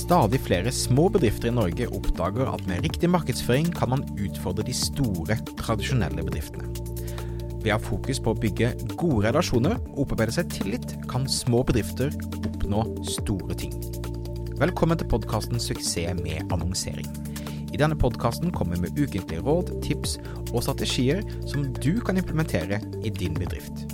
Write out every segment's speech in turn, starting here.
Stadig flere små bedrifter i Norge oppdager at med riktig markedsføring kan man utfordre de store, tradisjonelle bedriftene. Ved å ha fokus på å bygge gode relasjoner og opparbeide seg tillit, kan små bedrifter oppnå store ting. Velkommen til podkasten Suksess med annonsering. I denne podkasten kommer vi med ukentlige råd, tips og strategier som du kan implementere i din bedrift.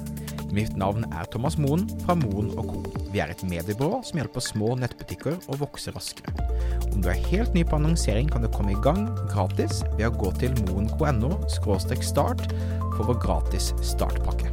Mitt navn er Thomas Moen fra Moen Co. Vi er et mediebyrå som hjelper små nettbutikker å vokse raskere. Om du er helt ny på annonsering, kan du komme i gang gratis ved å gå til moen.no start for vår gratis startpakke.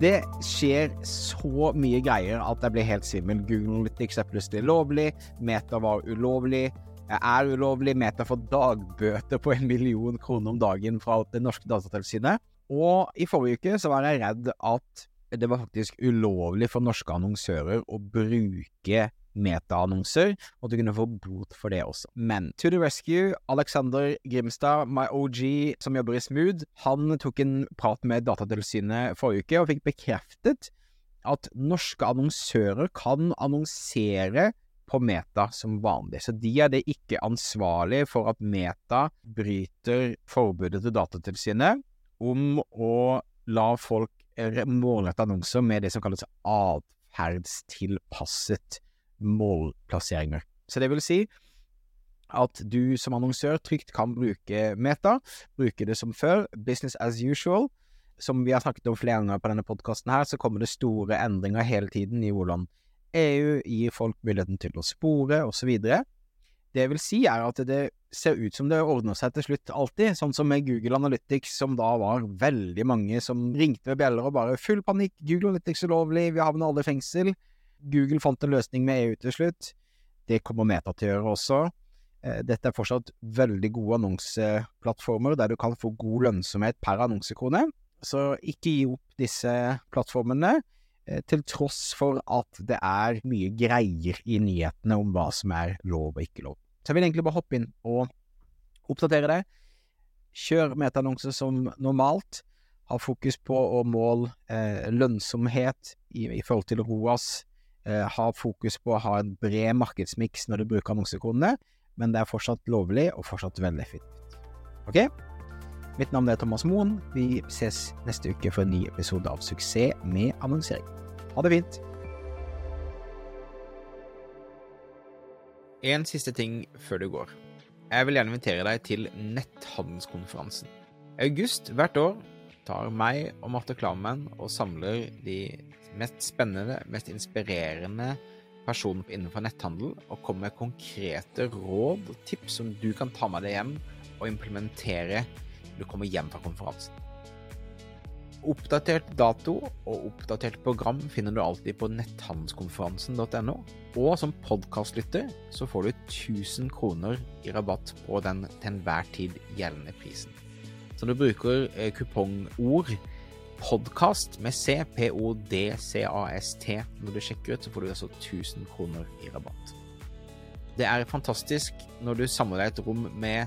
Det skjer så mye greier at jeg blir helt svimmel. Google Analytics er plutselig lovlig, Meta var ulovlig, er ulovlig, Meta får dagbøter på en million kroner om dagen fra det norske datatilsynet. Og i forrige uke så var jeg redd at det var faktisk ulovlig for norske annonsører å bruke meta-annonser, og du kunne få bot for det også. Men to the rescue, Alexander Grimstad, my OG som jobber i Smooth, han tok en prat med Datatilsynet forrige uke og fikk bekreftet at norske annonsører kan annonsere på Meta som vanlig. Så de er det ikke ansvarlig for at Meta bryter forbudet til Datatilsynet om å la folk målrette annonser med det som kalles atferdstilpasset målplasseringer. Så det vil si at du som annonsør trygt kan bruke Meta, bruke det som før, business as usual. Som vi har snakket om flere ganger på denne podkasten her, så kommer det store endringer hele tiden i hvordan EU gir folk muligheten til å spore, osv. Det jeg vil si, er at det ser ut som det ordner seg til slutt alltid, sånn som med Google Analytics, som da var veldig mange som ringte med bjeller og bare 'full panikk, Google Analytics ulovlig, vi havner alle i fengsel'. Google fant en løsning med EU til slutt. Det kommer Meta til å gjøre også. Dette er fortsatt veldig gode annonseplattformer der du kan få god lønnsomhet per annonsekrone, så ikke gi opp disse plattformene til tross for at det er mye greier i nyhetene om hva som er lov og ikke lov. Så jeg vil egentlig bare hoppe inn og oppdatere det. Kjør metaannonser som normalt. Ha fokus på å måle eh, lønnsomhet i, i, forhold til ROAS. Eh, ha fokus på å ha en bred markedsmiks når du bruker annonsekronene, men det er fortsatt lovlig og fortsatt veldig effektivt. Ok? Mitt navn er Thomas Moen. Vi ses neste uke for en ny episode av Suksess med annonsering. Ha det fint! En siste ting før du går. Jeg vil gjerne invitere deg til netthandelskonferansen. I august hvert år tar meg og Marte Klammen og samler de mest spennende, mest inspirerende personene innenfor netthandel, og kommer med konkrete råd og tips som du kan ta med deg hjem og implementere du kommer hjem fra konferansen. Oppdatert dato og oppdatert program finner du alltid på netthandelskonferansen.no. Og som podkastlytter så får du 1000 kroner i rabatt på den til enhver tid gjeldende prisen. Så når du bruker eh, kupongord podkast med C, P-O-D-C-A-S-T når du sjekker ut, så får du altså 1000 kroner i rabatt. Det er fantastisk når du samler deg et rom med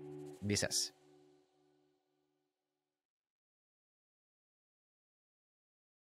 Vi ses.